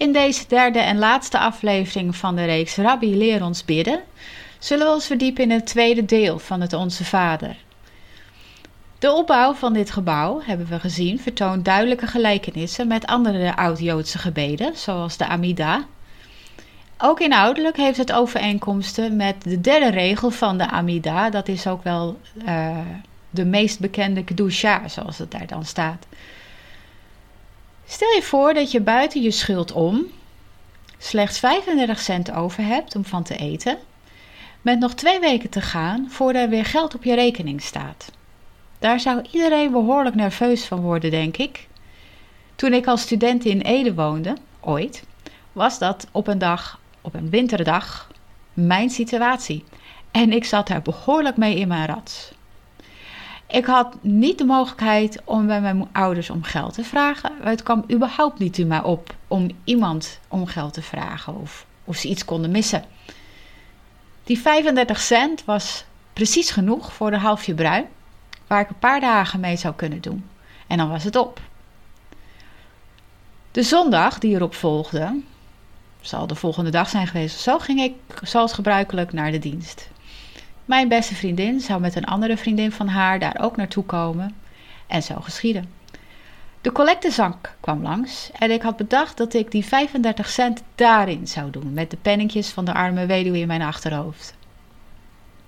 In deze derde en laatste aflevering van de reeks Rabbi Leer ons bidden, zullen we ons verdiepen in het tweede deel van het Onze Vader. De opbouw van dit gebouw, hebben we gezien, vertoont duidelijke gelijkenissen met andere oud-Joodse gebeden, zoals de Amida. Ook inhoudelijk heeft het overeenkomsten met de derde regel van de Amida, dat is ook wel uh, de meest bekende Kedusha, zoals het daar dan staat. Stel je voor dat je buiten je schuld om slechts 35 cent over hebt om van te eten, met nog twee weken te gaan voordat er weer geld op je rekening staat. Daar zou iedereen behoorlijk nerveus van worden, denk ik. Toen ik als student in Ede woonde, ooit, was dat op een dag, op een winterdag, mijn situatie. En ik zat daar behoorlijk mee in mijn rat. Ik had niet de mogelijkheid om bij mijn ouders om geld te vragen. Het kwam überhaupt niet in mij op om iemand om geld te vragen of, of ze iets konden missen. Die 35 cent was precies genoeg voor een halfje bruin, waar ik een paar dagen mee zou kunnen doen. En dan was het op. De zondag die erop volgde, zal de volgende dag zijn geweest zo, ging ik zoals gebruikelijk naar de dienst. Mijn beste vriendin zou met een andere vriendin van haar daar ook naartoe komen. En zo geschieden. De collectezank kwam langs en ik had bedacht dat ik die 35 cent daarin zou doen, met de pennetjes van de arme weduwe in mijn achterhoofd.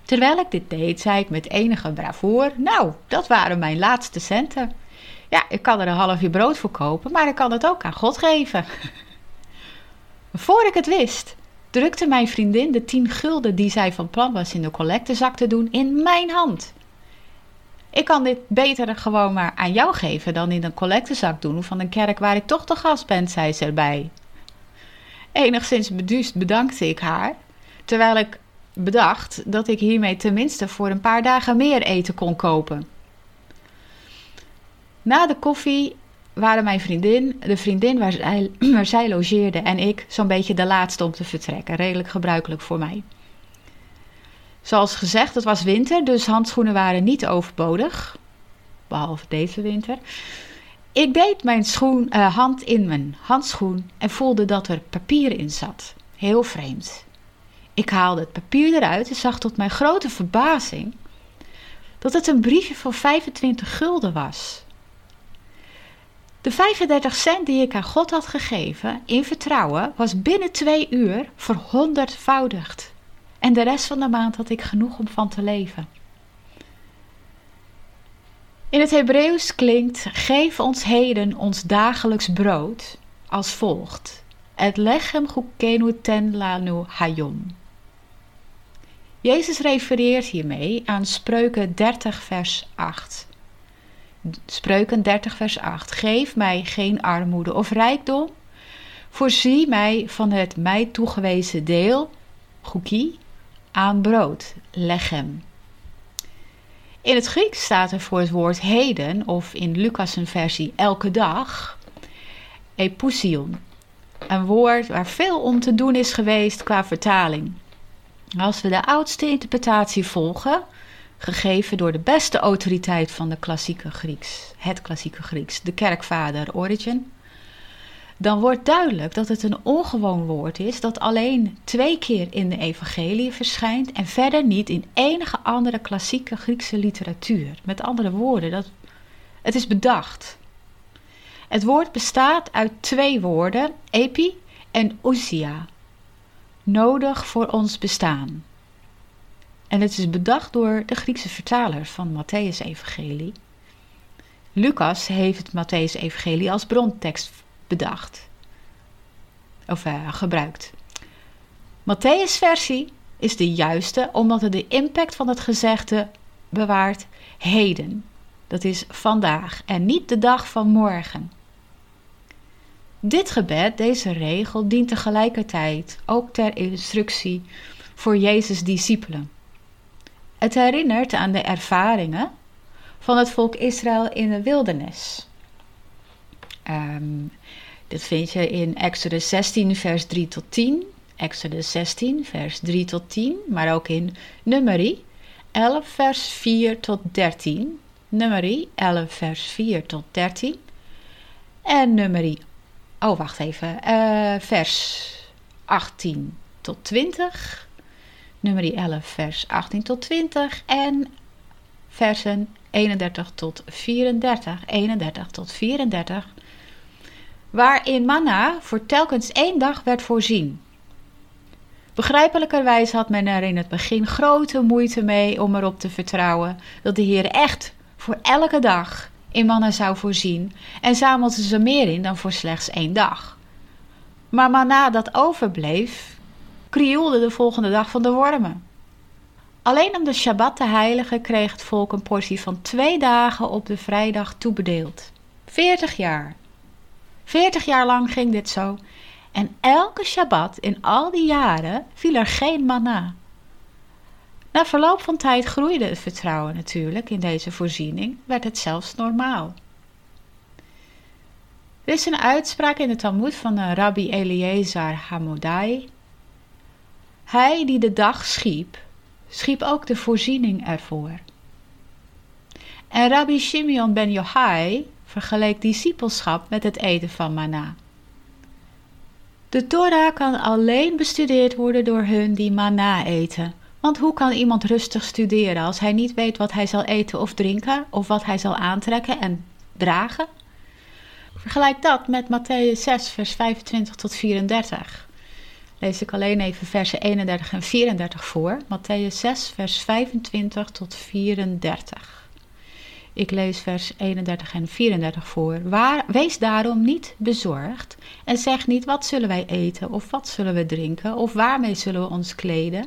Terwijl ik dit deed, zei ik met enige bravoer: Nou, dat waren mijn laatste centen. Ja, ik kan er een halfje brood voor kopen, maar ik kan het ook aan God geven. Voor ik het wist, drukte mijn vriendin de 10 gulden die zij van plan was in de collectezak te doen in mijn hand. Ik kan dit beter gewoon maar aan jou geven dan in een collectezak doen van een kerk waar ik toch de gast ben, zei ze erbij. Enigszins beduust bedankte ik haar, terwijl ik bedacht dat ik hiermee tenminste voor een paar dagen meer eten kon kopen. Na de koffie waren mijn vriendin, de vriendin waar zij, waar zij logeerde en ik zo'n beetje de laatste om te vertrekken. Redelijk gebruikelijk voor mij. Zoals gezegd, het was winter, dus handschoenen waren niet overbodig. Behalve deze winter. Ik deed mijn schoen, uh, hand in mijn handschoen en voelde dat er papier in zat. Heel vreemd. Ik haalde het papier eruit en zag tot mijn grote verbazing dat het een briefje voor 25 gulden was. De 35 cent die ik aan God had gegeven in vertrouwen was binnen twee uur verhonderdvoudigd. En de rest van de maand had ik genoeg om van te leven. In het Hebreeuws klinkt: Geef ons heden ons dagelijks brood als volgt: Et lechem chukenu ten lanu hayom. Jezus refereert hiermee aan Spreuken 30, vers 8. Spreuken 30, vers 8. Geef mij geen armoede of rijkdom. Voorzie mij van het mij toegewezen deel, goekie, aan brood, lechem. In het Grieks staat er voor het woord heden, of in Lucas versie elke dag, epousion. Een woord waar veel om te doen is geweest qua vertaling. Als we de oudste interpretatie volgen, gegeven door de beste autoriteit van de klassieke Grieks, het klassieke Grieks, de kerkvader Origen, dan wordt duidelijk dat het een ongewoon woord is dat alleen twee keer in de evangelie verschijnt en verder niet in enige andere klassieke Griekse literatuur. Met andere woorden, dat, het is bedacht. Het woord bestaat uit twee woorden, epi en ousia, nodig voor ons bestaan. En het is bedacht door de Griekse vertaler van Matthäus Evangelie. Lucas heeft het Matthäus Evangelie als brontekst bedacht. Of uh, gebruikt. Matthäus versie is de juiste omdat het de impact van het gezegde bewaart heden. Dat is vandaag en niet de dag van morgen. Dit gebed, deze regel, dient tegelijkertijd ook ter instructie voor Jezus' discipelen. Het herinnert aan de ervaringen van het volk Israël in de wildernis. Um, dit vind je in Exodus 16, vers 3 tot 10. Exodus 16, vers 3 tot 10. Maar ook in Numeri 11, vers 4 tot 13. Numeri 11, vers 4 tot 13. En Numeri, oh wacht even, uh, vers 18 tot 20. Numeri 11, vers 18 tot 20. En versen 31 tot 34. 31 tot 34 waarin manna voor telkens één dag werd voorzien. Begrijpelijkerwijs had men er in het begin grote moeite mee om erop te vertrouwen dat de Heer echt voor elke dag in manna zou voorzien en zamelden ze meer in dan voor slechts één dag. Maar manna dat overbleef, krioelde de volgende dag van de wormen. Alleen om de Shabbat te heiligen kreeg het volk een portie van twee dagen op de vrijdag toebedeeld. Veertig jaar. Veertig jaar lang ging dit zo. En elke Shabbat in al die jaren viel er geen manna. Na verloop van tijd groeide het vertrouwen natuurlijk in deze voorziening, werd het zelfs normaal. Er is een uitspraak in de Talmud van de rabbi Eliezer Hamodai. Hij die de dag schiep, schiep ook de voorziening ervoor. En rabbi Shimeon ben Yochai vergeleek discipelschap met het eten van manna. De Torah kan alleen bestudeerd worden door hun die manna eten. Want hoe kan iemand rustig studeren als hij niet weet wat hij zal eten of drinken, of wat hij zal aantrekken en dragen? Vergelijk dat met Matthäus 6, vers 25 tot 34. Lees ik alleen even versen 31 en 34 voor. Matthäus 6, vers 25 tot 34. Ik lees vers 31 en 34 voor. Waar, wees daarom niet bezorgd en zeg niet wat zullen wij eten of wat zullen we drinken of waarmee zullen we ons kleden.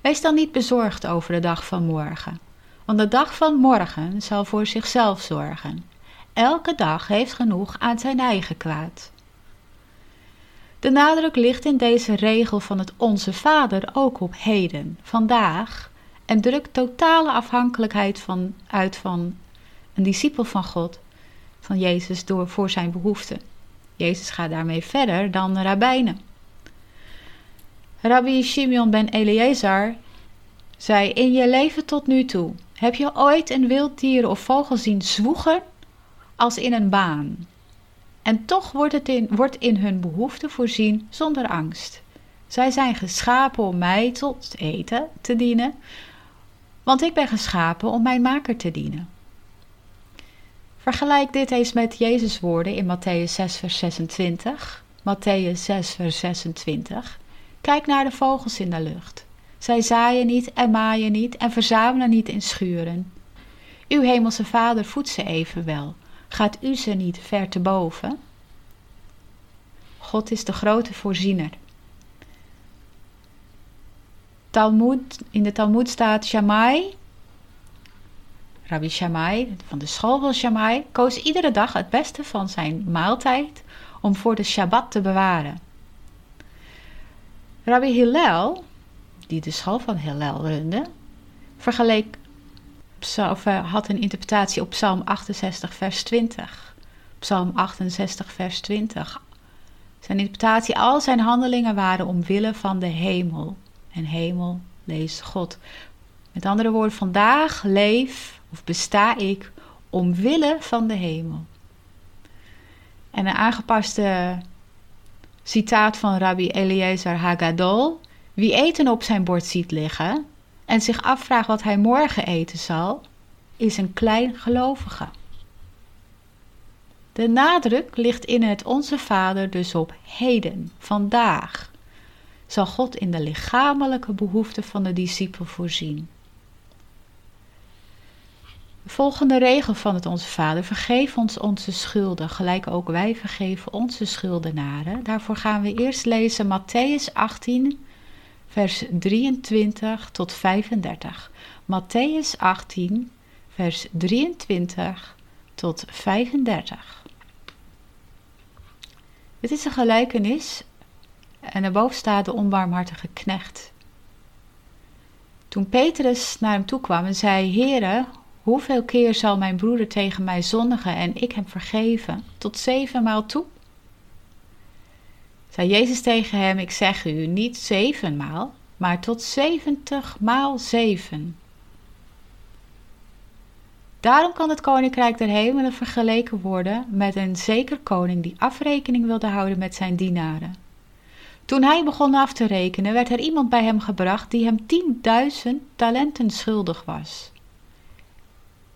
Wees dan niet bezorgd over de dag van morgen, want de dag van morgen zal voor zichzelf zorgen. Elke dag heeft genoeg aan zijn eigen kwaad. De nadruk ligt in deze regel van het Onze Vader ook op heden, vandaag, en drukt totale afhankelijkheid van, uit van een discipel van God, van Jezus, door, voor zijn behoeften. Jezus gaat daarmee verder dan de rabbijnen. Rabbi Shimeon ben Eliezer zei: In je leven tot nu toe, heb je ooit een wilddier of vogel zien zwoegen als in een baan? En toch wordt, het in, wordt in hun behoeften voorzien zonder angst. Zij zijn geschapen om mij tot eten te dienen, want ik ben geschapen om mijn maker te dienen. Vergelijk dit eens met Jezus' woorden in Matthäus 6, vers 26. Matthäus 6, vers 26. Kijk naar de vogels in de lucht. Zij zaaien niet en maaien niet en verzamelen niet in schuren. Uw hemelse vader voedt ze evenwel. Gaat u ze niet ver te boven? God is de grote voorziener. Talmud, in de Talmud staat Shammai, Rabbi Shammai van de school van Shammai koos iedere dag het beste van zijn maaltijd om voor de Shabbat te bewaren. Rabbi Hillel, die de school van Hillel runde, vergeleek of eh, had een interpretatie op Psalm 68, vers 20. Psalm 68, vers 20. Zijn interpretatie, al zijn handelingen waren omwille van de hemel. En hemel leest God. Met andere woorden, vandaag leef of besta ik omwille van de hemel. En een aangepaste citaat van Rabbi Eliezer Hagadol: Wie eten op zijn bord ziet liggen en zich afvraagt wat hij morgen eten zal, is een klein gelovige. De nadruk ligt in het Onze Vader dus op heden, vandaag. Zal God in de lichamelijke behoeften van de discipel voorzien. Volgende regel van het Onze Vader: vergeef ons onze schulden, gelijk ook wij vergeven onze schuldenaren. Daarvoor gaan we eerst lezen Matthäus 18, vers 23 tot 35. Matthäus 18, vers 23 tot 35. Dit is een gelijkenis en daarboven staat de onbarmhartige knecht. Toen Petrus naar hem toe kwam en zei: Heere, hoeveel keer zal mijn broeder tegen mij zondigen en ik hem vergeven? Tot zevenmaal toe? Zei Jezus tegen hem: Ik zeg u niet zevenmaal, maar tot zeventig maal zeven. Daarom kan het koninkrijk der hemelen vergeleken worden met een zeker koning die afrekening wilde houden met zijn dienaren. Toen hij begon af te rekenen, werd er iemand bij hem gebracht die hem tienduizend talenten schuldig was.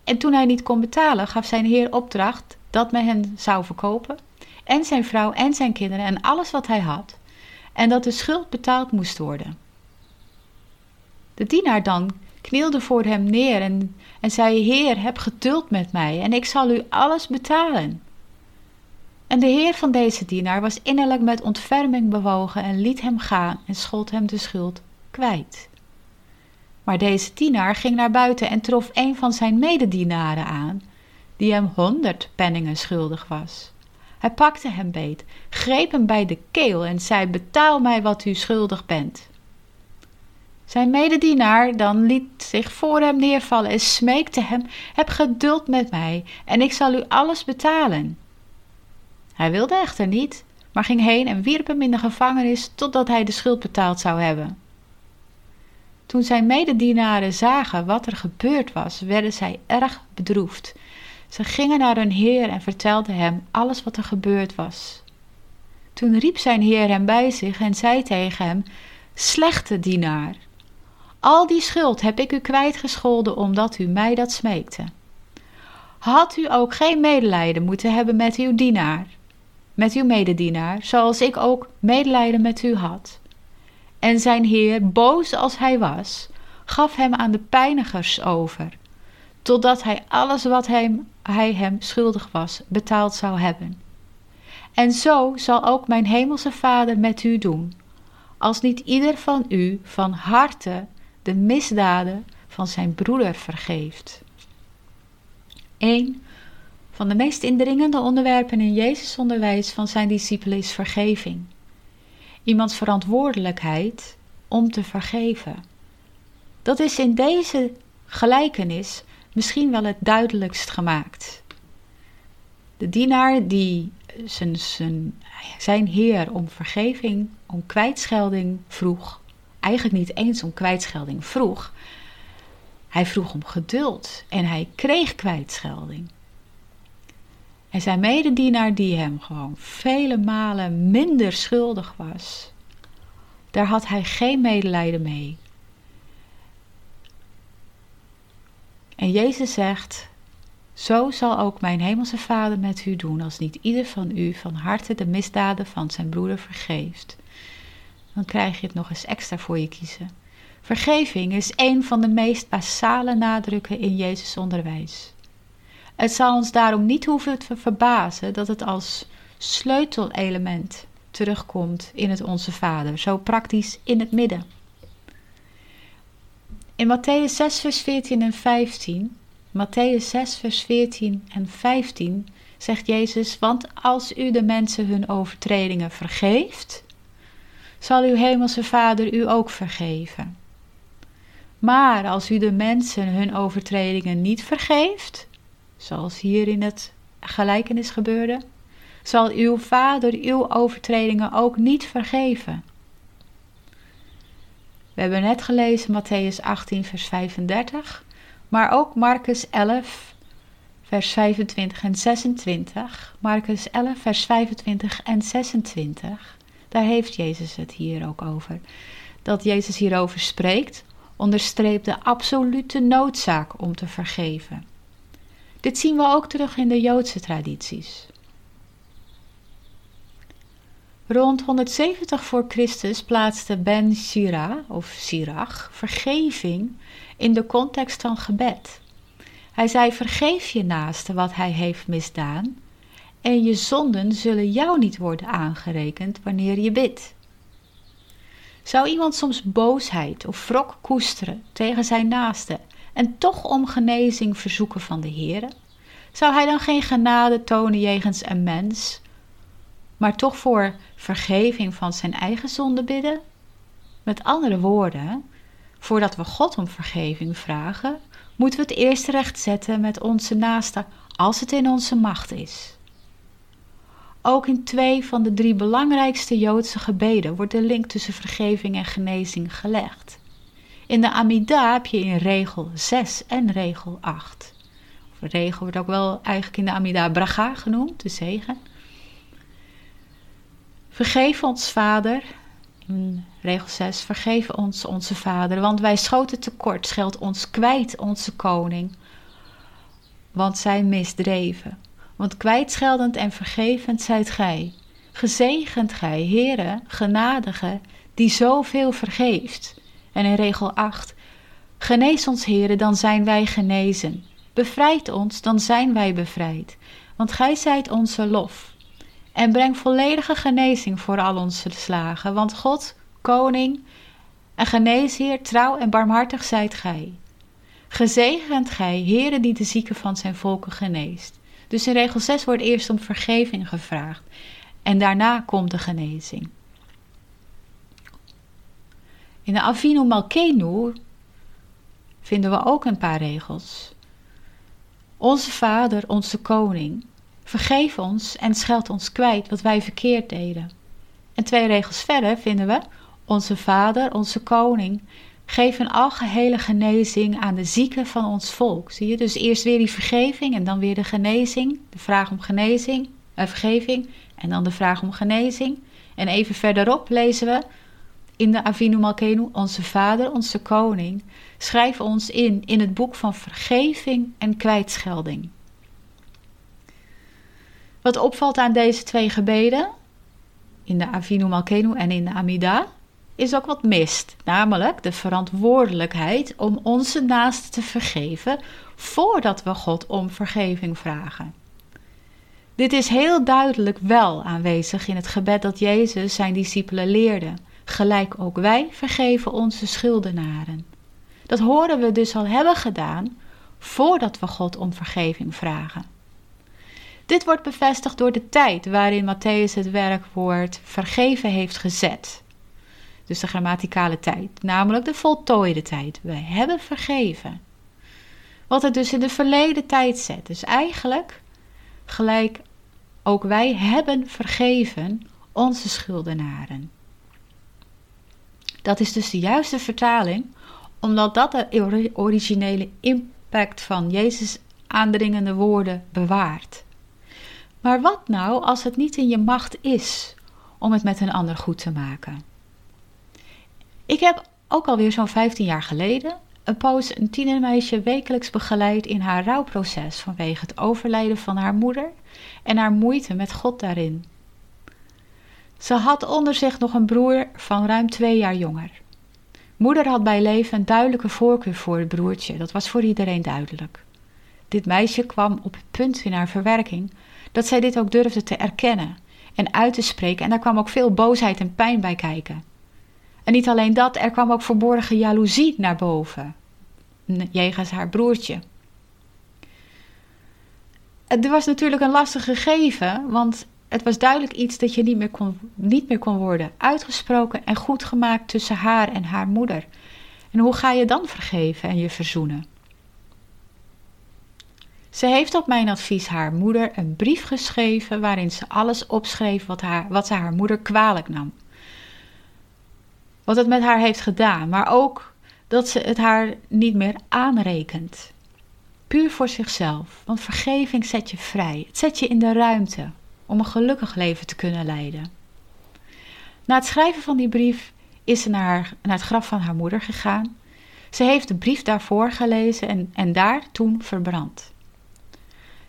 En toen hij niet kon betalen, gaf zijn heer opdracht dat men hen zou verkopen, en zijn vrouw en zijn kinderen en alles wat hij had, en dat de schuld betaald moest worden. De dienaar dan knielde voor hem neer en, en zei: Heer, heb geduld met mij en ik zal u alles betalen. En de heer van deze dienaar was innerlijk met ontferming bewogen en liet hem gaan en schold hem de schuld kwijt. Maar deze dienaar ging naar buiten en trof een van zijn mededienaren aan, die hem honderd penningen schuldig was. Hij pakte hem beet, greep hem bij de keel en zei: Betaal mij wat u schuldig bent. Zijn mededienaar dan liet zich voor hem neervallen en smeekte hem: Heb geduld met mij en ik zal u alles betalen. Hij wilde echter niet, maar ging heen en wierp hem in de gevangenis totdat hij de schuld betaald zou hebben. Toen zijn mededienaren zagen wat er gebeurd was, werden zij erg bedroefd. Ze gingen naar hun heer en vertelden hem alles wat er gebeurd was. Toen riep zijn heer hem bij zich en zei tegen hem: Slechte dienaar, al die schuld heb ik u kwijtgescholden omdat u mij dat smeekte. Had u ook geen medelijden moeten hebben met uw dienaar, met uw mededienaar, zoals ik ook medelijden met u had? En zijn heer, boos als hij was, gaf hem aan de pijnigers over, totdat hij alles wat hij, hij hem schuldig was betaald zou hebben. En zo zal ook mijn hemelse Vader met u doen, als niet ieder van u van harte de misdaden van zijn broeder vergeeft. Een van de meest indringende onderwerpen in Jezus' onderwijs van zijn discipelen is vergeving. Iemands verantwoordelijkheid om te vergeven. Dat is in deze gelijkenis misschien wel het duidelijkst gemaakt. De dienaar die zijn, zijn, zijn heer om vergeving, om kwijtschelding vroeg, eigenlijk niet eens om kwijtschelding vroeg. Hij vroeg om geduld en hij kreeg kwijtschelding. En zijn mededienaar, die hem gewoon vele malen minder schuldig was, daar had hij geen medelijden mee. En Jezus zegt: Zo zal ook mijn hemelse Vader met u doen, als niet ieder van u van harte de misdaden van zijn broeder vergeeft dan krijg je het nog eens extra voor je kiezen. Vergeving is een van de meest basale nadrukken in Jezus' onderwijs. Het zal ons daarom niet hoeven te verbazen dat het als sleutelelement terugkomt in het Onze Vader, zo praktisch in het midden. In Matthäus 6, vers 14 en 15, Matthäus 6, vers 14 en 15 zegt Jezus: Want als u de mensen hun overtredingen vergeeft, zal uw hemelse Vader u ook vergeven. Maar als u de mensen hun overtredingen niet vergeeft, zoals hier in het gelijkenis gebeurde, zal uw Vader uw overtredingen ook niet vergeven. We hebben net gelezen Matthäus 18, vers 35, maar ook Marcus 11, vers 25 en 26. Marcus 11, vers 25 en 26. Daar heeft Jezus het hier ook over. Dat Jezus hierover spreekt, onderstreept de absolute noodzaak om te vergeven. Dit zien we ook terug in de Joodse tradities. Rond 170 voor Christus plaatste Ben Sira of Sirach vergeving in de context van gebed. Hij zei: Vergeef je naaste wat hij heeft misdaan en je zonden zullen jou niet worden aangerekend wanneer je bidt. Zou iemand soms boosheid of wrok koesteren tegen zijn naaste en toch om genezing verzoeken van de Heer? Zou hij dan geen genade tonen jegens een mens, maar toch voor vergeving van zijn eigen zonde bidden? Met andere woorden, Voordat we God om vergeving vragen, moeten we het eerst rechtzetten met onze naaste als het in onze macht is. Ook in twee van de drie belangrijkste Joodse gebeden wordt de link tussen vergeving en genezing gelegd. In de Amida heb je in regel 6 en regel 8. Of regel wordt ook wel eigenlijk in de Amida Braga genoemd, de zegen. Vergeef ons, Vader. Regel 6. Vergeef ons, onze Vader, want wij schoten tekort. Scheld ons kwijt, onze koning. Want zij misdreven. Want kwijtscheldend en vergevend zijt gij. Gezegend gij, Heere, genadige, die zoveel vergeeft. En in regel 8. Genees ons, Heere, dan zijn wij genezen. Bevrijd ons, dan zijn wij bevrijd. Want gij zijt onze lof. En breng volledige genezing voor al onze slagen. Want God, koning en geneesheer, trouw en barmhartig zijt gij. Gezegend gij, Heere die de zieken van zijn volken geneest. Dus in regel 6 wordt eerst om vergeving gevraagd. En daarna komt de genezing. In de Avinu Malkenu vinden we ook een paar regels. Onze Vader, onze Koning, vergeef ons en scheld ons kwijt wat wij verkeerd deden. En twee regels verder vinden we: Onze Vader, onze Koning, geef een algehele genezing aan de zieken van ons volk. Zie je? Dus eerst weer die vergeving en dan weer de genezing. De vraag om genezing, uh, vergeving en dan de vraag om genezing. En even verderop lezen we in de Avinu Malkenu, onze Vader, onze Koning, schrijf ons in in het boek van vergeving en kwijtschelding. Wat opvalt aan deze twee gebeden, in de Avinu Malkenu en in de Amida, is ook wat mist, namelijk de verantwoordelijkheid om onze naasten te vergeven voordat we God om vergeving vragen. Dit is heel duidelijk wel aanwezig in het gebed dat Jezus zijn discipelen leerde. Gelijk ook wij vergeven onze schuldenaren. Dat horen we dus al hebben gedaan voordat we God om vergeving vragen. Dit wordt bevestigd door de tijd waarin Matthäus het werkwoord vergeven heeft gezet. Dus de grammaticale tijd, namelijk de voltooide tijd. Wij hebben vergeven. Wat het dus in de verleden tijd zet. Dus eigenlijk gelijk ook wij hebben vergeven onze schuldenaren. Dat is dus de juiste vertaling, omdat dat de originele impact van Jezus aandringende woorden bewaart. Maar wat nou als het niet in je macht is om het met een ander goed te maken? Ik heb ook alweer zo'n 15 jaar geleden een poos een tienermeisje wekelijks begeleid in haar rouwproces vanwege het overlijden van haar moeder en haar moeite met God daarin. Ze had onder zich nog een broer van ruim twee jaar jonger. Moeder had bij leven een duidelijke voorkeur voor het broertje, dat was voor iedereen duidelijk. Dit meisje kwam op het punt in haar verwerking dat zij dit ook durfde te erkennen en uit te spreken, en daar kwam ook veel boosheid en pijn bij kijken. En niet alleen dat, er kwam ook verborgen jaloezie naar boven, jegens haar broertje. Het was natuurlijk een lastig gegeven, want het was duidelijk iets dat je niet meer kon, niet meer kon worden uitgesproken en goed gemaakt tussen haar en haar moeder. En hoe ga je dan vergeven en je verzoenen? Ze heeft op mijn advies haar moeder een brief geschreven waarin ze alles opschreef wat, haar, wat ze haar moeder kwalijk nam. Wat het met haar heeft gedaan, maar ook dat ze het haar niet meer aanrekent. Puur voor zichzelf, want vergeving zet je vrij. Het zet je in de ruimte om een gelukkig leven te kunnen leiden. Na het schrijven van die brief is ze naar, naar het graf van haar moeder gegaan. Ze heeft de brief daarvoor gelezen en, en daar toen verbrand.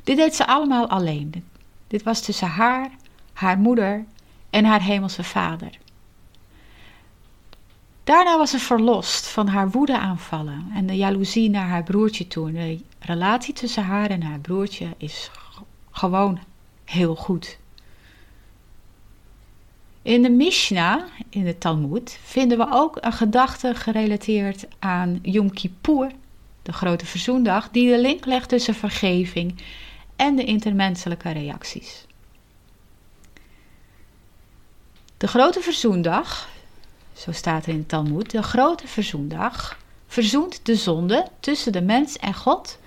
Dit deed ze allemaal alleen. Dit was tussen haar, haar moeder en haar hemelse vader. Daarna was ze verlost van haar woedeaanvallen en de jaloezie naar haar broertje toe. De relatie tussen haar en haar broertje is gewoon heel goed. In de Mishnah, in de Talmud, vinden we ook een gedachte gerelateerd aan Yom Kippur, de grote verzoendag, die de link legt tussen vergeving en de intermenselijke reacties. De grote verzoendag, zo staat er in de Talmud, de grote verzoendag verzoent de zonde tussen de mens en God,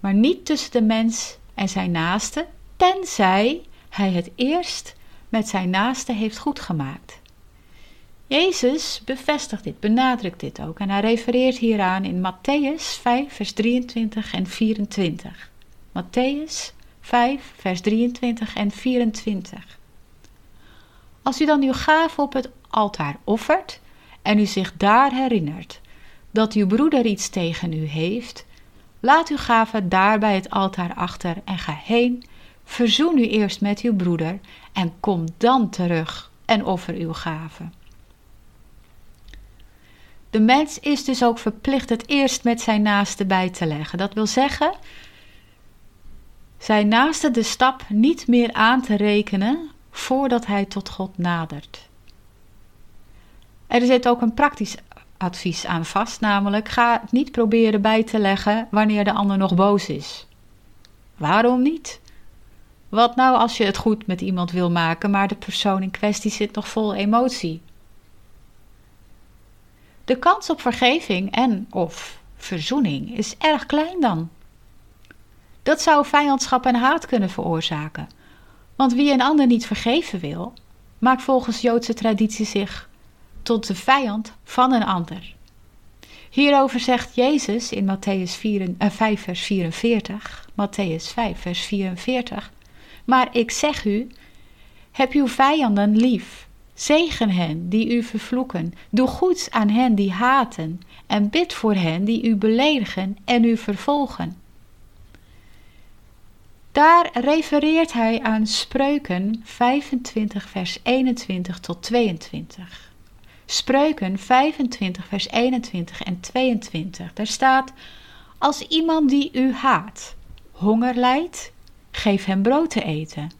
maar niet tussen de mens en zijn naaste, tenzij hij het eerst met zijn naaste heeft goedgemaakt. Jezus bevestigt dit, benadrukt dit ook en hij refereert hieraan in Matthäus 5, vers 23 en 24. Matthäus 5, vers 23 en 24. Als u dan uw gave op het altaar offert en u zich daar herinnert dat uw broeder iets tegen u heeft, laat uw gave daar bij het altaar achter en ga heen, verzoen u eerst met uw broeder en kom dan terug en offer uw gave. De mens is dus ook verplicht het eerst met zijn naaste bij te leggen. Dat wil zeggen, zijn naaste de stap niet meer aan te rekenen voordat hij tot God nadert. Er zit ook een praktisch advies aan vast, namelijk ga het niet proberen bij te leggen wanneer de ander nog boos is. Waarom niet? Wat nou als je het goed met iemand wil maken, maar de persoon in kwestie zit nog vol emotie? De kans op vergeving en of verzoening is erg klein dan. Dat zou vijandschap en haat kunnen veroorzaken. Want wie een ander niet vergeven wil, maakt volgens Joodse traditie zich tot de vijand van een ander. Hierover zegt Jezus in Matthäus 4, 5, vers 44, Matthäus 5, vers 44, maar ik zeg u, heb uw vijanden lief, zegen hen die u vervloeken, doe goed aan hen die haten, en bid voor hen die u beledigen en u vervolgen. Daar refereert hij aan Spreuken 25, vers 21 tot 22. Spreuken 25, vers 21 en 22. Daar staat: Als iemand die u haat honger lijdt, geef hem brood te eten.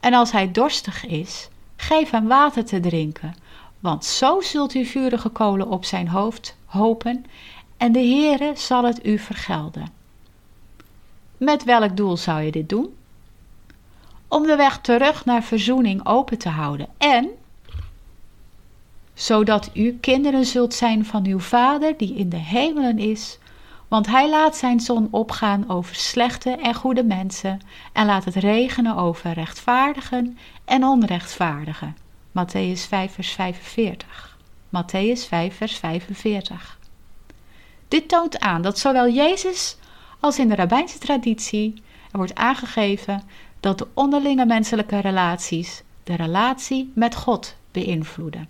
En als hij dorstig is, geef hem water te drinken. Want zo zult u vurige kolen op zijn hoofd hopen, en de Heere zal het u vergelden. Met welk doel zou je dit doen? Om de weg terug naar verzoening open te houden en zodat u kinderen zult zijn van uw Vader die in de hemelen is, want hij laat zijn zon opgaan over slechte en goede mensen en laat het regenen over rechtvaardigen en onrechtvaardigen. Matthäus 5 vers 45. Matthäus 5 vers 45. Dit toont aan dat zowel Jezus als in de rabbijnse traditie er wordt aangegeven dat de onderlinge menselijke relaties de relatie met God beïnvloeden.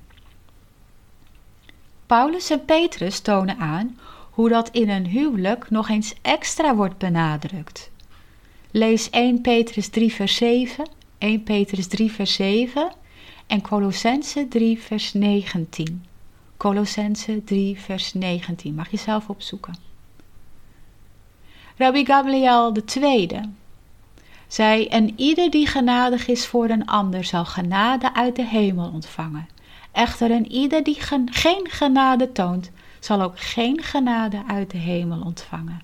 Paulus en Petrus tonen aan hoe dat in een huwelijk nog eens extra wordt benadrukt. Lees 1 Petrus 3 vers 7, 1 Petrus 3 vers 7 en Colossense 3 vers 19. Colossense 3 vers 19, mag je zelf opzoeken. Rabbi Gamliel tweede zei, en ieder die genadig is voor een ander zal genade uit de hemel ontvangen. Echter een ieder die geen genade toont, zal ook geen genade uit de hemel ontvangen.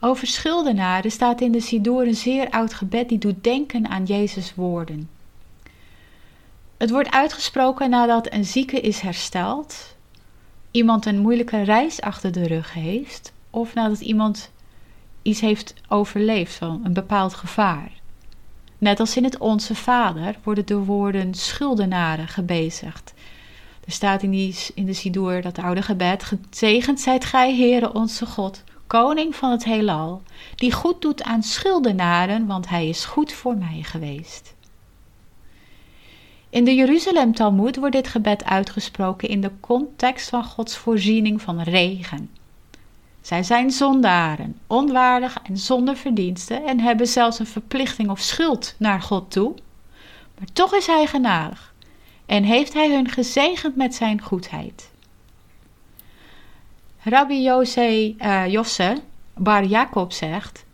Over schuldenaren staat in de Sidoor een zeer oud gebed die doet denken aan Jezus' woorden. Het wordt uitgesproken nadat een zieke is hersteld, iemand een moeilijke reis achter de rug heeft, of nadat iemand iets heeft overleefd van een bepaald gevaar. Net als in het Onze Vader worden de woorden schuldenaren gebezigd. Er staat in, die, in de Sidoer dat oude gebed: Gezegend zijt gij, Heere onze God, koning van het heelal, die goed doet aan schuldenaren, want hij is goed voor mij geweest. In de Jeruzalem Talmud wordt dit gebed uitgesproken in de context van Gods voorziening van regen. Zij zijn zondaren, onwaardig en zonder verdiensten en hebben zelfs een verplichting of schuld naar God toe. Maar toch is Hij genadig en heeft Hij hun gezegend met Zijn goedheid. Rabbi Jose, Josse Bar Jacob zegt: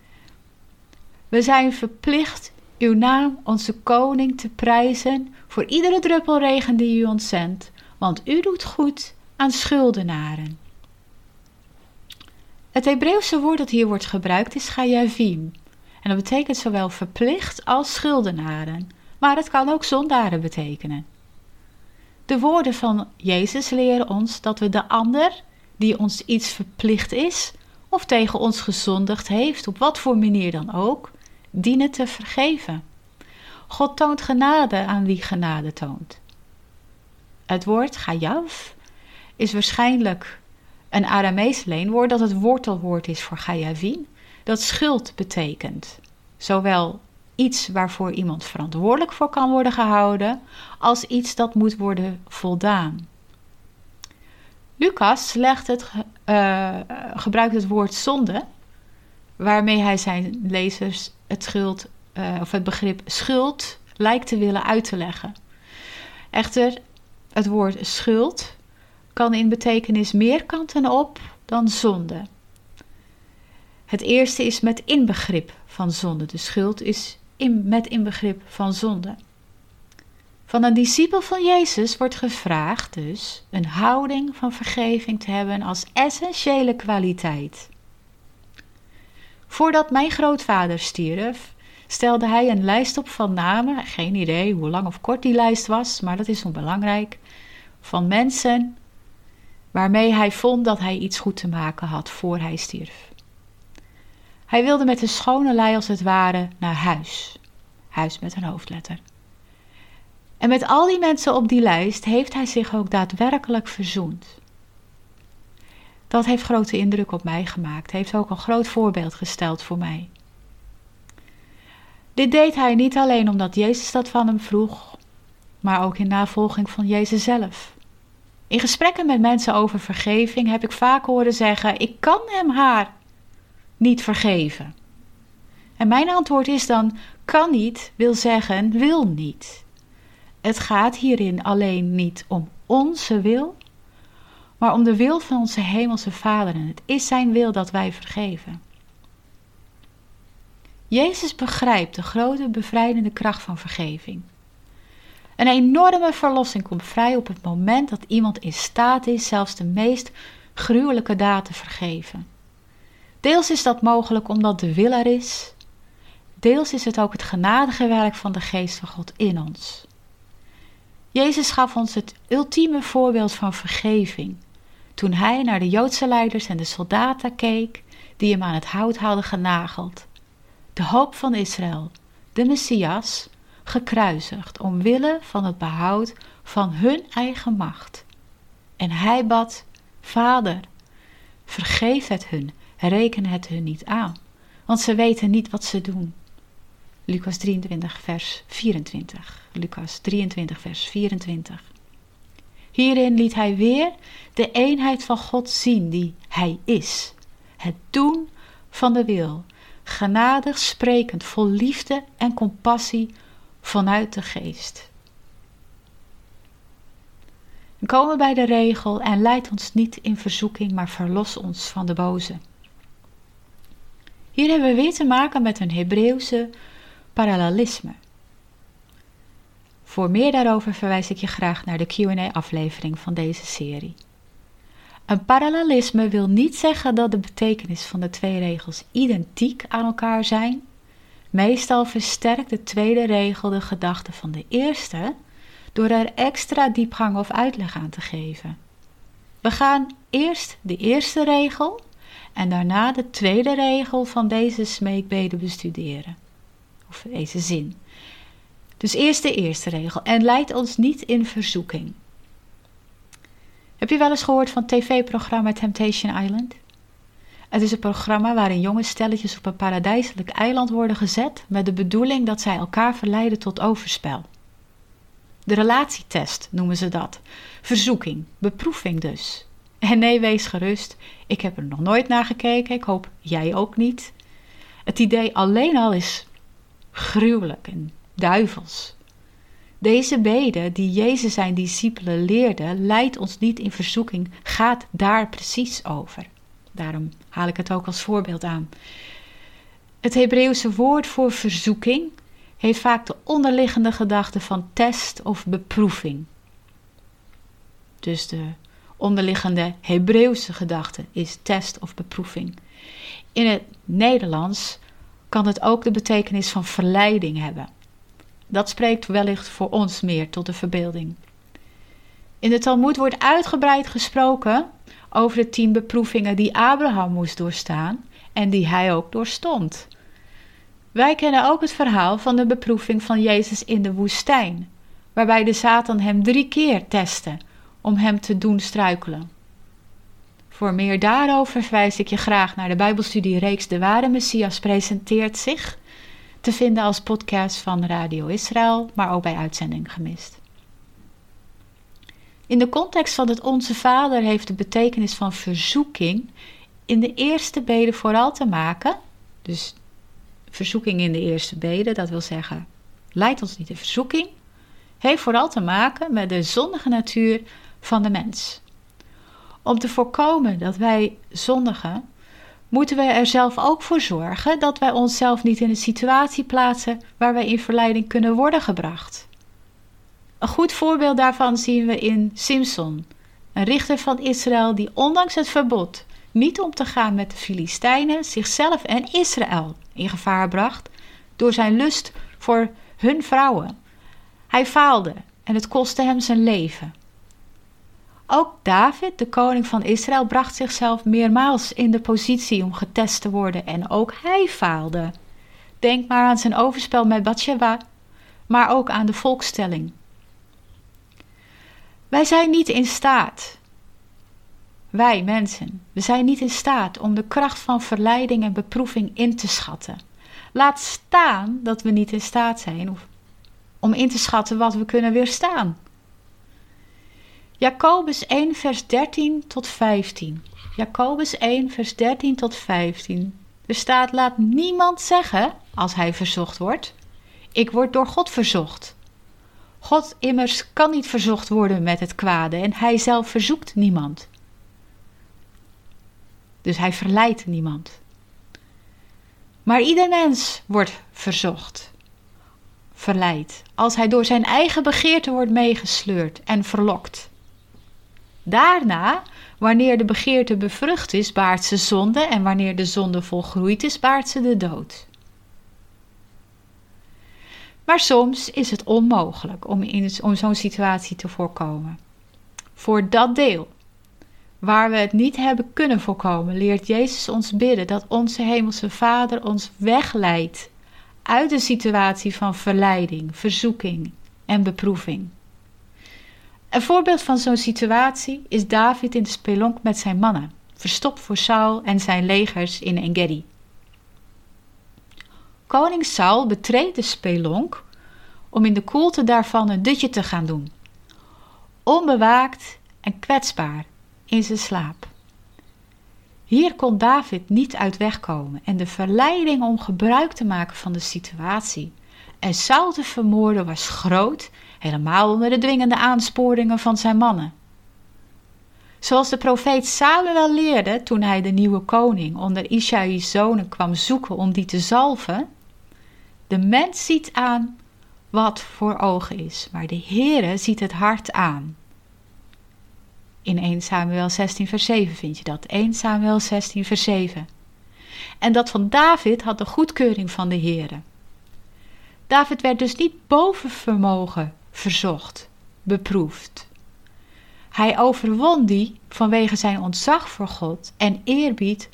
We zijn verplicht uw naam, onze koning, te prijzen voor iedere druppel regen die u ons zendt, want u doet goed aan schuldenaren. Het Hebreeuwse woord dat hier wordt gebruikt is chayavim. En dat betekent zowel verplicht als schuldenaren. Maar het kan ook zondaren betekenen. De woorden van Jezus leren ons dat we de ander die ons iets verplicht is of tegen ons gezondigd heeft, op wat voor manier dan ook, dienen te vergeven. God toont genade aan wie genade toont. Het woord gayav is waarschijnlijk een Aramees leenwoord dat het wortelwoord is voor gayavin, dat schuld betekent. Zowel iets waarvoor iemand verantwoordelijk voor kan worden gehouden, als iets dat moet worden voldaan. Lucas legt het, uh, gebruikt het woord zonde, waarmee hij zijn lezers het, schuld, uh, of het begrip schuld lijkt te willen uit te leggen. Echter, het woord schuld kan in betekenis meer kanten op dan zonde. Het eerste is met inbegrip van zonde. De schuld is met inbegrip van zonde. Van een discipel van Jezus wordt gevraagd dus een houding van vergeving te hebben als essentiële kwaliteit. Voordat mijn grootvader stierf, stelde hij een lijst op van namen, geen idee hoe lang of kort die lijst was, maar dat is onbelangrijk, van mensen waarmee hij vond dat hij iets goed te maken had voor hij stierf. Hij wilde met een schone lei als het ware naar huis. Huis met een hoofdletter. En met al die mensen op die lijst heeft hij zich ook daadwerkelijk verzoend. Dat heeft grote indruk op mij gemaakt, heeft ook een groot voorbeeld gesteld voor mij. Dit deed hij niet alleen omdat Jezus dat van hem vroeg, maar ook in navolging van Jezus zelf. In gesprekken met mensen over vergeving heb ik vaak horen zeggen: Ik kan hem haar niet vergeven. En mijn antwoord is dan: kan niet, wil zeggen, wil niet. Het gaat hierin alleen niet om onze wil, maar om de wil van onze Hemelse Vader. En het is Zijn wil dat wij vergeven. Jezus begrijpt de grote bevrijdende kracht van vergeving. Een enorme verlossing komt vrij op het moment dat iemand in staat is zelfs de meest gruwelijke daad te vergeven. Deels is dat mogelijk omdat de wil er is, deels is het ook het genadige werk van de Geest van God in ons. Jezus gaf ons het ultieme voorbeeld van vergeving toen hij naar de Joodse leiders en de soldaten keek die hem aan het hout hadden genageld. De hoop van Israël, de Messias, gekruisigd omwille van het behoud van hun eigen macht. En hij bad: Vader, vergeef het hun, reken het hun niet aan, want ze weten niet wat ze doen. Lucas 23, vers 24. Lucas 23, vers 24. Hierin liet hij weer de eenheid van God zien die hij is. Het doen van de wil, genadig sprekend, vol liefde en compassie vanuit de geest. We komen bij de regel en leid ons niet in verzoeking, maar verlos ons van de boze. Hier hebben we weer te maken met een Hebreeuwse parallelisme. Voor meer daarover verwijs ik je graag naar de QA-aflevering van deze serie. Een parallelisme wil niet zeggen dat de betekenis van de twee regels identiek aan elkaar zijn. Meestal versterkt de tweede regel de gedachte van de eerste door er extra diepgang of uitleg aan te geven. We gaan eerst de eerste regel en daarna de tweede regel van deze smeekbede bestuderen. Of deze zin. Dus eerst de eerste regel. En leidt ons niet in verzoeking. Heb je wel eens gehoord van tv-programma Temptation Island? Het is een programma waarin jonge stelletjes op een paradijselijk eiland worden gezet met de bedoeling dat zij elkaar verleiden tot overspel. De relatietest noemen ze dat. Verzoeking, beproeving dus. En nee, wees gerust, ik heb er nog nooit naar gekeken, ik hoop jij ook niet. Het idee alleen al is gruwelijk en duivels. Deze bede die Jezus zijn discipelen leerde, leidt ons niet in verzoeking, gaat daar precies over. Daarom haal ik het ook als voorbeeld aan. Het Hebreeuwse woord voor verzoeking heeft vaak de onderliggende gedachte van test of beproeving. Dus de onderliggende Hebreeuwse gedachte is test of beproeving. In het Nederlands kan het ook de betekenis van verleiding hebben. Dat spreekt wellicht voor ons meer tot de verbeelding. In de Talmud wordt uitgebreid gesproken over de tien beproevingen die Abraham moest doorstaan en die hij ook doorstond. Wij kennen ook het verhaal van de beproeving van Jezus in de woestijn, waarbij de Satan hem drie keer testte om hem te doen struikelen. Voor meer daarover verwijs ik je graag naar de Bijbelstudiereeks De Ware Messias presenteert zich, te vinden als podcast van Radio Israël, maar ook bij uitzending gemist. In de context van het Onze Vader heeft de betekenis van verzoeking in de eerste bede vooral te maken, dus verzoeking in de eerste bede, dat wil zeggen, leidt ons niet in verzoeking, heeft vooral te maken met de zondige natuur van de mens. Om te voorkomen dat wij zondigen, moeten we er zelf ook voor zorgen dat wij onszelf niet in een situatie plaatsen waar wij in verleiding kunnen worden gebracht. Een goed voorbeeld daarvan zien we in Simson, een richter van Israël die ondanks het verbod niet om te gaan met de Filistijnen zichzelf en Israël in gevaar bracht door zijn lust voor hun vrouwen. Hij faalde en het kostte hem zijn leven. Ook David, de koning van Israël, bracht zichzelf meermaals in de positie om getest te worden en ook hij faalde. Denk maar aan zijn overspel met Bathsheba, maar ook aan de volkstelling. Wij zijn niet in staat, wij mensen, we zijn niet in staat om de kracht van verleiding en beproeving in te schatten. Laat staan dat we niet in staat zijn om in te schatten wat we kunnen weerstaan. Jacobus 1, vers 13 tot 15. Jacobus 1, vers 13 tot 15. Er staat: Laat niemand zeggen, als hij verzocht wordt: Ik word door God verzocht. God immers kan niet verzocht worden met het kwade en hij zelf verzoekt niemand. Dus hij verleidt niemand. Maar ieder mens wordt verzocht, verleid, als hij door zijn eigen begeerte wordt meegesleurd en verlokt. Daarna, wanneer de begeerte bevrucht is, baart ze zonde en wanneer de zonde volgroeid is, baart ze de dood. Maar soms is het onmogelijk om om zo'n situatie te voorkomen. Voor dat deel waar we het niet hebben kunnen voorkomen, leert Jezus ons bidden dat onze Hemelse Vader ons wegleidt uit de situatie van verleiding, verzoeking en beproeving. Een voorbeeld van zo'n situatie is David in de spelonk met zijn mannen, verstopt voor Saul en zijn legers in Engedi. Koning Saul betreedt de spelonk om in de koelte daarvan een dutje te gaan doen. Onbewaakt en kwetsbaar in zijn slaap. Hier kon David niet uit wegkomen en de verleiding om gebruik te maken van de situatie en Saul te vermoorden was groot, helemaal onder de dwingende aansporingen van zijn mannen. Zoals de profeet Samuel leerde toen hij de nieuwe koning onder Ishaï's zonen kwam zoeken om die te zalven, de mens ziet aan wat voor ogen is, maar de Heere ziet het hart aan. In 1 Samuel 16 vers 7 vind je dat. 1 Samuel 16 vers 7. En dat van David had de goedkeuring van de Heere. David werd dus niet boven vermogen verzocht, beproefd. Hij overwon die vanwege zijn ontzag voor God en eerbied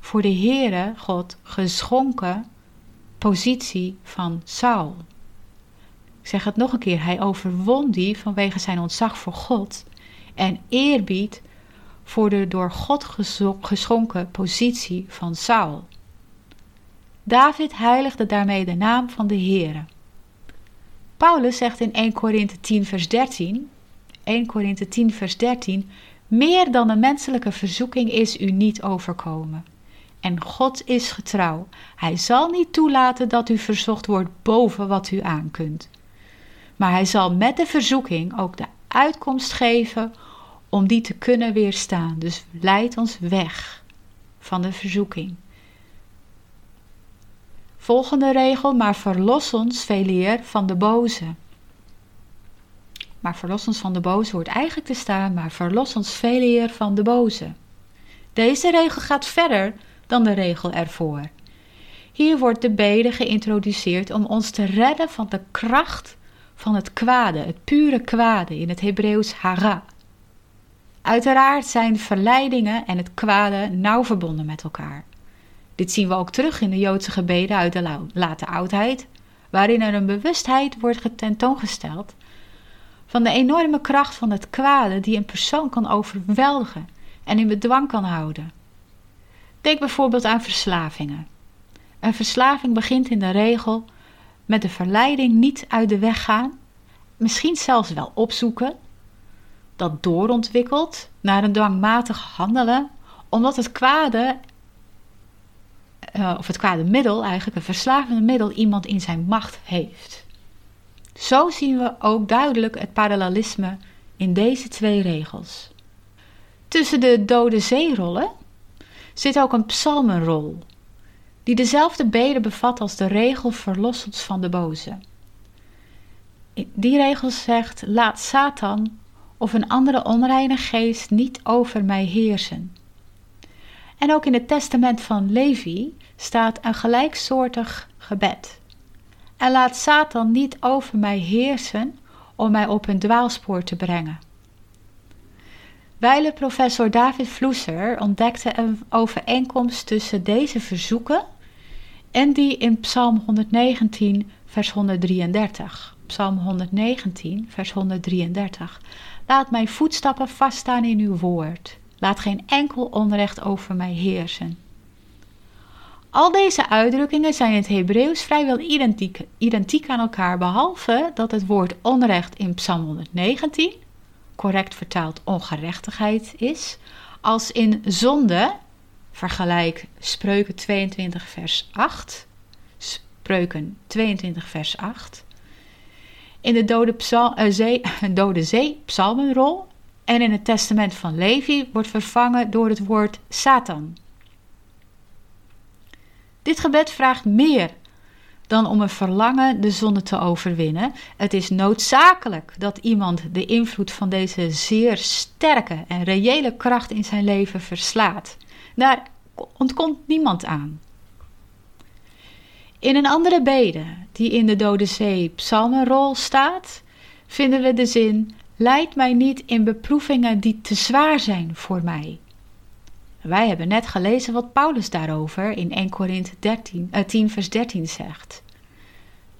voor de Heere God geschonken positie van Saul. Ik zeg het nog een keer, hij overwon die vanwege zijn ontzag voor God en eerbied voor de door God geschonken positie van Saul. David heiligde daarmee de naam van de Heere. Paulus zegt in 1 Korinthe 10 vers 13, 1 Korinthe 10 vers 13, meer dan een menselijke verzoeking is u niet overkomen. En God is getrouw. Hij zal niet toelaten dat u verzocht wordt boven wat u aan kunt. Maar hij zal met de verzoeking ook de uitkomst geven om die te kunnen weerstaan. Dus leid ons weg van de verzoeking. Volgende regel, maar verlos ons, veleer, van de boze. Maar verlos ons van de boze hoort eigenlijk te staan, maar verlos ons veleer van de boze. Deze regel gaat verder dan de regel ervoor. Hier wordt de bede geïntroduceerd om ons te redden van de kracht van het kwade, het pure kwade, in het Hebreeuws hara, Uiteraard zijn verleidingen en het kwade nauw verbonden met elkaar. Dit zien we ook terug in de Joodse gebeden uit de late oudheid, waarin er een bewustheid wordt getentoongesteld van de enorme kracht van het kwade die een persoon kan overweldigen en in bedwang kan houden. Denk bijvoorbeeld aan verslavingen. Een verslaving begint in de regel met de verleiding niet uit de weg gaan, misschien zelfs wel opzoeken, dat doorontwikkelt naar een dwangmatig handelen, omdat het kwade, uh, of het kwade middel eigenlijk, een verslavende middel, iemand in zijn macht heeft. Zo zien we ook duidelijk het parallelisme in deze twee regels. Tussen de dode zeerollen zit ook een psalmenrol, die dezelfde beden bevat als de regel verlos van de boze. Die regel zegt: laat Satan of een andere onreine geest niet over mij heersen. En ook in het testament van Levi staat een gelijksoortig gebed. En laat Satan niet over mij heersen om mij op een dwaalspoor te brengen. Wijle professor David Vloeser ontdekte een overeenkomst tussen deze verzoeken en die in Psalm 119, vers 133. Psalm 119, vers 133. Laat mijn voetstappen vaststaan in uw woord. Laat geen enkel onrecht over mij heersen. Al deze uitdrukkingen zijn in het Hebreeuws vrijwel identiek, identiek aan elkaar, behalve dat het woord onrecht in Psalm 119, correct vertaald ongerechtigheid, is, als in zonde, vergelijk Spreuken 22 vers 8, Spreuken 22 vers 8, in de Dode, zee, Dode Zee psalmenrol en in het testament van Levi wordt vervangen door het woord Satan. Dit gebed vraagt meer dan om een verlangen de zonde te overwinnen. Het is noodzakelijk dat iemand de invloed van deze zeer sterke en reële kracht in zijn leven verslaat. Daar ontkomt niemand aan. In een andere bede, die in de Dode Zee psalmenrol staat, vinden we de zin: Leid mij niet in beproevingen die te zwaar zijn voor mij. Wij hebben net gelezen wat Paulus daarover in 1 Korinthe 13, uh, 10 vers 13 zegt.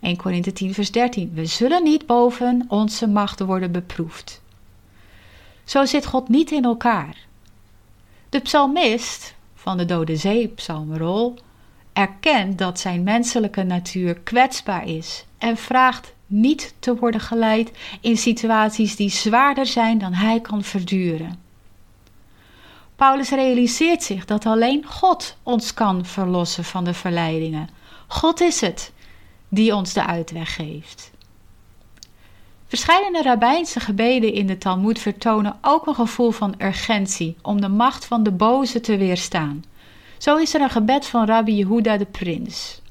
1 Korinthe 10 vers 13. We zullen niet boven onze macht worden beproefd. Zo zit God niet in elkaar. De psalmist van de Dode Zee psalmenrol erkent dat zijn menselijke natuur kwetsbaar is en vraagt niet te worden geleid in situaties die zwaarder zijn dan hij kan verduren. Paulus realiseert zich dat alleen God ons kan verlossen van de verleidingen. God is het die ons de uitweg geeft. Verschillende rabbijnse gebeden in de Talmud vertonen ook een gevoel van urgentie om de macht van de boze te weerstaan. Zo is er een gebed van Rabbi Yehuda de Prins.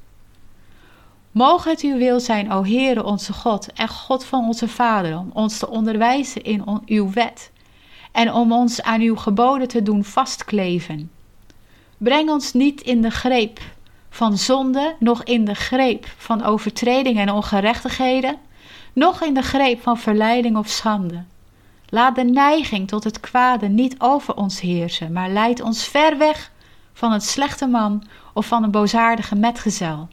Mogen het uw wil zijn, o Heere onze God en God van onze Vader, om ons te onderwijzen in uw wet en om ons aan uw geboden te doen vastkleven. Breng ons niet in de greep van zonde, nog in de greep van overtredingen en ongerechtigheden, nog in de greep van verleiding of schande. Laat de neiging tot het kwade niet over ons heersen, maar leid ons ver weg van het slechte man of van een boosaardige metgezel.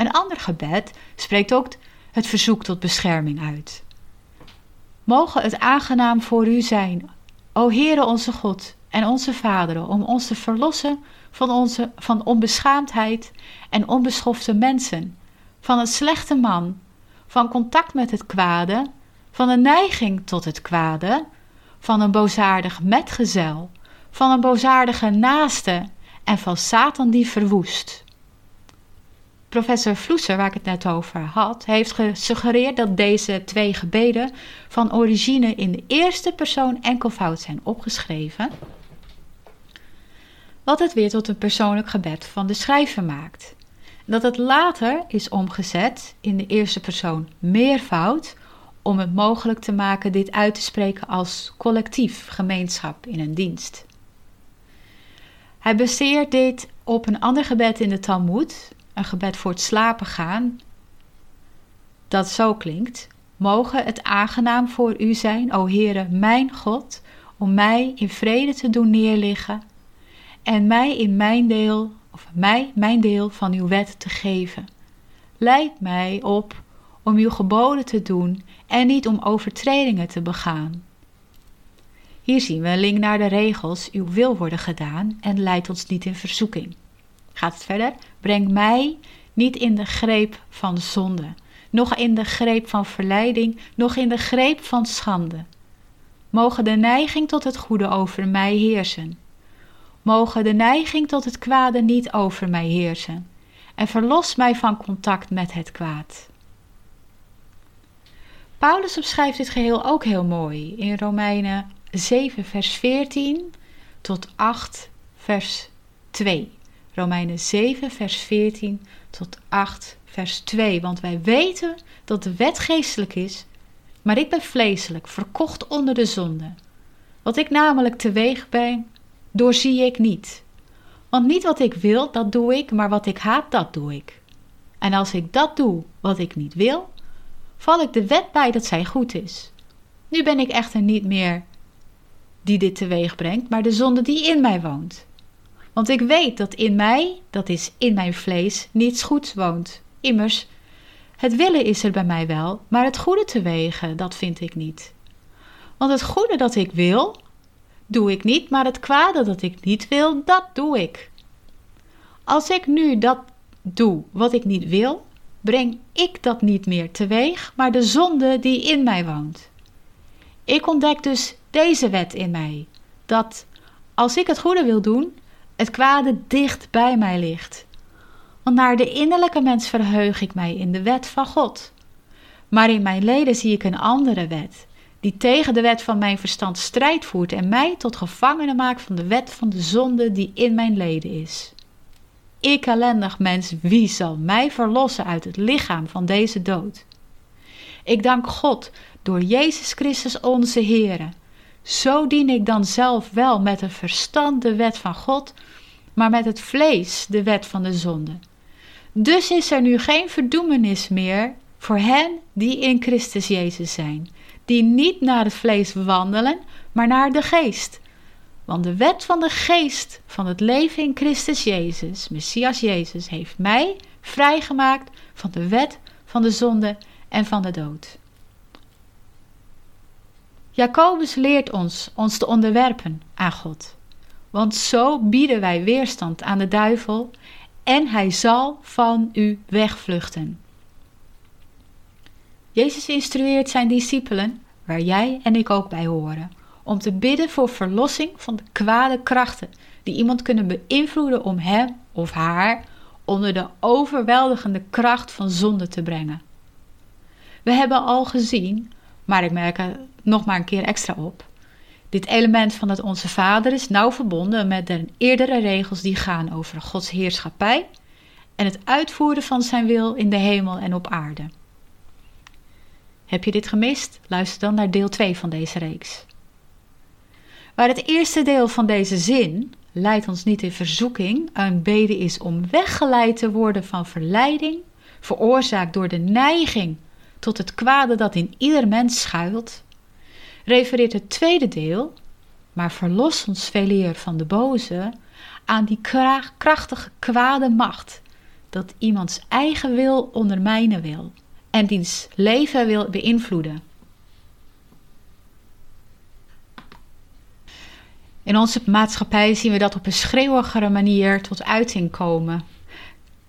Een ander gebed spreekt ook het verzoek tot bescherming uit. Mogen het aangenaam voor u zijn, o Heere onze God en onze Vader, om ons te verlossen van, onze, van onbeschaamdheid en onbeschofte mensen, van een slechte man, van contact met het kwade, van een neiging tot het kwade, van een boosaardig metgezel, van een boosaardige naaste en van Satan die verwoest. Professor Vloeser, waar ik het net over had, heeft gesuggereerd dat deze twee gebeden van origine in de eerste persoon enkelvoud zijn opgeschreven, wat het weer tot een persoonlijk gebed van de schrijver maakt. Dat het later is omgezet in de eerste persoon meervoud om het mogelijk te maken dit uit te spreken als collectief gemeenschap in een dienst. Hij baseert dit op een ander gebed in de Talmud, een gebed voor het slapen gaan, dat zo klinkt: Mogen het aangenaam voor u zijn, o Heere, mijn God, om mij in vrede te doen neerliggen en mij in mijn deel, of mij mijn deel van uw wet te geven. Leid mij op om uw geboden te doen en niet om overtredingen te begaan. Hier zien we een link naar de regels: uw wil worden gedaan en leid ons niet in verzoeking. Gaat het verder? Breng mij niet in de greep van zonde, nog in de greep van verleiding, nog in de greep van schande. Mogen de neiging tot het goede over mij heersen. Mogen de neiging tot het kwade niet over mij heersen. En verlos mij van contact met het kwaad. Paulus omschrijft dit geheel ook heel mooi in Romeinen 7, vers 14 tot 8, vers 2. Romeinen 7, vers 14 tot 8, vers 2. Want wij weten dat de wet geestelijk is, maar ik ben vleeselijk, verkocht onder de zonde. Wat ik namelijk teweeg breng, doorzie ik niet. Want niet wat ik wil, dat doe ik, maar wat ik haat, dat doe ik. En als ik dat doe wat ik niet wil, val ik de wet bij dat zij goed is. Nu ben ik echter niet meer die dit teweeg brengt, maar de zonde die in mij woont. Want ik weet dat in mij, dat is in mijn vlees, niets goeds woont. Immers, het willen is er bij mij wel, maar het goede te wegen, dat vind ik niet. Want het goede dat ik wil, doe ik niet, maar het kwade dat ik niet wil, dat doe ik. Als ik nu dat doe wat ik niet wil, breng ik dat niet meer teweeg, maar de zonde die in mij woont. Ik ontdek dus deze wet in mij, dat als ik het goede wil doen, het kwade dicht bij mij ligt. Want naar de innerlijke mens verheug ik mij in de wet van God. Maar in mijn leden zie ik een andere wet, die tegen de wet van mijn verstand strijd voert en mij tot gevangene maakt van de wet van de zonde die in mijn leden is. Ik ellendig mens, wie zal mij verlossen uit het lichaam van deze dood? Ik dank God door Jezus Christus onze Heere. Zo dien ik dan zelf wel met het verstand de wet van God, maar met het vlees de wet van de zonde. Dus is er nu geen verdoemenis meer voor hen die in Christus Jezus zijn, die niet naar het vlees wandelen, maar naar de geest. Want de wet van de geest van het leven in Christus Jezus, Messias Jezus, heeft mij vrijgemaakt van de wet van de zonde en van de dood. Jacobus leert ons ons te onderwerpen aan God. Want zo bieden wij weerstand aan de duivel en hij zal van u wegvluchten. Jezus instrueert zijn discipelen, waar jij en ik ook bij horen, om te bidden voor verlossing van de kwade krachten die iemand kunnen beïnvloeden om hem of haar onder de overweldigende kracht van zonde te brengen. We hebben al gezien, maar ik merk er nog maar een keer extra op. Dit element van het Onze Vader is nauw verbonden met de eerdere regels die gaan over Gods heerschappij en het uitvoeren van zijn wil in de hemel en op aarde. Heb je dit gemist? Luister dan naar deel 2 van deze reeks. Waar het eerste deel van deze zin, leidt ons niet in verzoeking, een bede is om weggeleid te worden van verleiding, veroorzaakt door de neiging tot het kwade dat in ieder mens schuilt, refereert het tweede deel, maar verlos ons veeleer van de boze, aan die krachtige kwade macht, dat iemands eigen wil ondermijnen wil en diens leven wil beïnvloeden. In onze maatschappij zien we dat op een schreeuwigere manier tot uiting komen.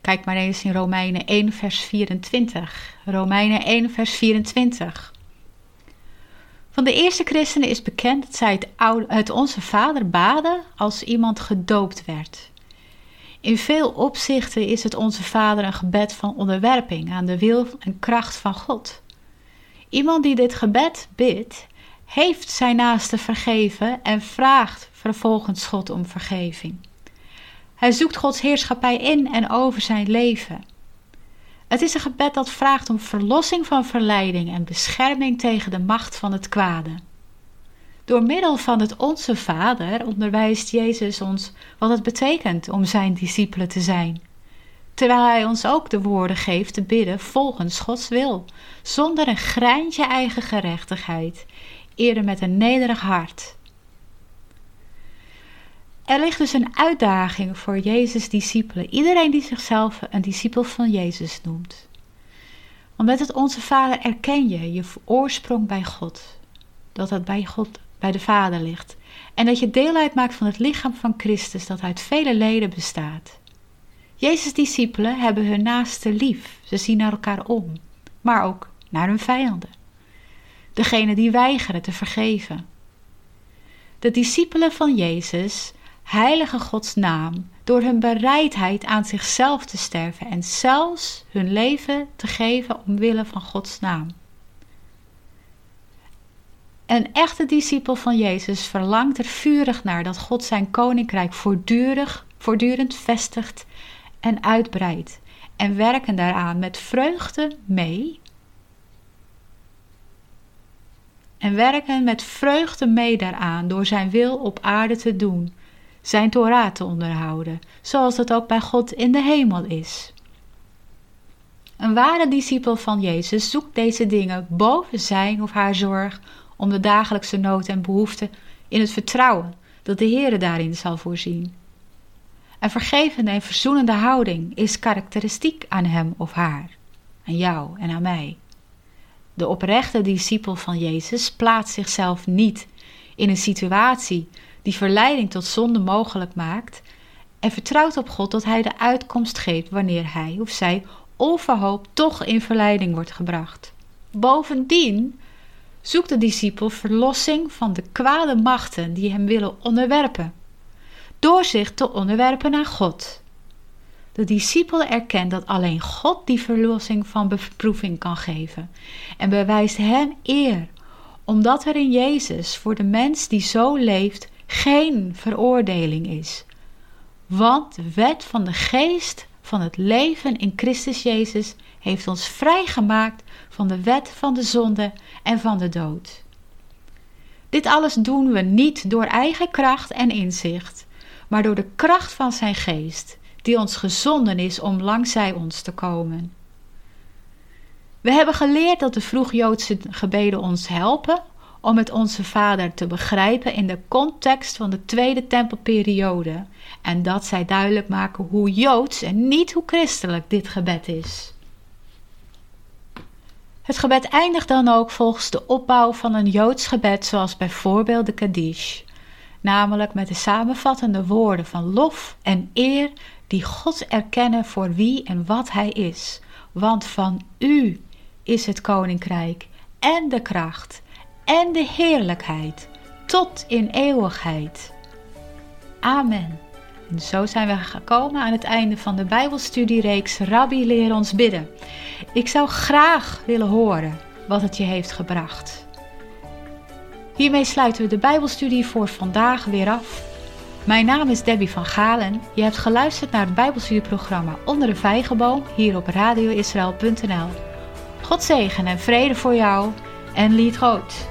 Kijk maar eens in Romeinen 1, vers 24. Romeinen 1, vers 24. Van de eerste christenen is bekend dat zij het, het Onze Vader baden als iemand gedoopt werd. In veel opzichten is het Onze Vader een gebed van onderwerping aan de wil en kracht van God. Iemand die dit gebed bidt, heeft zijn naaste vergeven en vraagt vervolgens God om vergeving. Hij zoekt Gods heerschappij in en over zijn leven. Het is een gebed dat vraagt om verlossing van verleiding en bescherming tegen de macht van het kwade. Door middel van het Onze Vader onderwijst Jezus ons wat het betekent om zijn discipelen te zijn. terwijl Hij ons ook de woorden geeft te bidden volgens Gods wil, zonder een greintje eigen gerechtigheid, eerder met een nederig hart. Er ligt dus een uitdaging voor Jezus' discipelen, iedereen die zichzelf een discipel van Jezus noemt. Want met het Onze Vader erken je je oorsprong bij God, dat het bij God, bij de Vader ligt, en dat je deel uitmaakt van het lichaam van Christus dat uit vele leden bestaat. Jezus' discipelen hebben hun naaste lief. Ze zien naar elkaar om, maar ook naar hun vijanden. Degene die weigeren te vergeven. De discipelen van Jezus heiligen Gods naam door hun bereidheid aan zichzelf te sterven en zelfs hun leven te geven omwille van Gods naam. Een echte discipel van Jezus verlangt er vurig naar dat God zijn koninkrijk voortdurend, voortdurend vestigt en uitbreidt en werken daaraan met vreugde mee. En werken met vreugde mee daaraan door zijn wil op aarde te doen, zijn Torah te onderhouden, zoals dat ook bij God in de hemel is. Een ware discipel van Jezus zoekt deze dingen boven zijn of haar zorg om de dagelijkse nood en behoeften in het vertrouwen dat de Heer daarin zal voorzien. Een vergevende en verzoenende houding is karakteristiek aan hem of haar, aan jou en aan mij. De oprechte discipel van Jezus plaatst zichzelf niet in een situatie die verleiding tot zonde mogelijk maakt en vertrouwt op God dat Hij de uitkomst geeft wanneer hij of zij onverhoopt toch in verleiding wordt gebracht. Bovendien zoekt de discipel verlossing van de kwade machten die hem willen onderwerpen door zich te onderwerpen aan God. De discipel erkent dat alleen God die verlossing van beproeving kan geven en bewijst hem eer, omdat er in Jezus voor de mens die zo leeft geen veroordeling is. Want de wet van de geest van het leven in Christus Jezus heeft ons vrijgemaakt van de wet van de zonde en van de dood. Dit alles doen we niet door eigen kracht en inzicht, maar door de kracht van zijn geest, die ons gezonden is om langzij ons te komen. We hebben geleerd dat de vroeg-Joodse gebeden ons helpen om het Onze Vader te begrijpen in de context van de Tweede Tempelperiode en dat zij duidelijk maken hoe Joods en niet hoe christelijk dit gebed is. Het gebed eindigt dan ook volgens de opbouw van een Joods gebed, zoals bijvoorbeeld de Kaddish namelijk met de samenvattende woorden van lof en eer die God erkennen voor wie en wat Hij is. Want van U is het koninkrijk en de kracht en de heerlijkheid tot in eeuwigheid. Amen. En zo zijn we gekomen aan het einde van de Bijbelstudiereeks Rabbi leer ons bidden. Ik zou graag willen horen wat het je heeft gebracht. Hiermee sluiten we de Bijbelstudie voor vandaag weer af. Mijn naam is Debbie van Galen. Je hebt geluisterd naar het Bijbelstudieprogramma Onder de Vijgenboom hier op radioisrael.nl. God zegen en vrede voor jou en lied groot.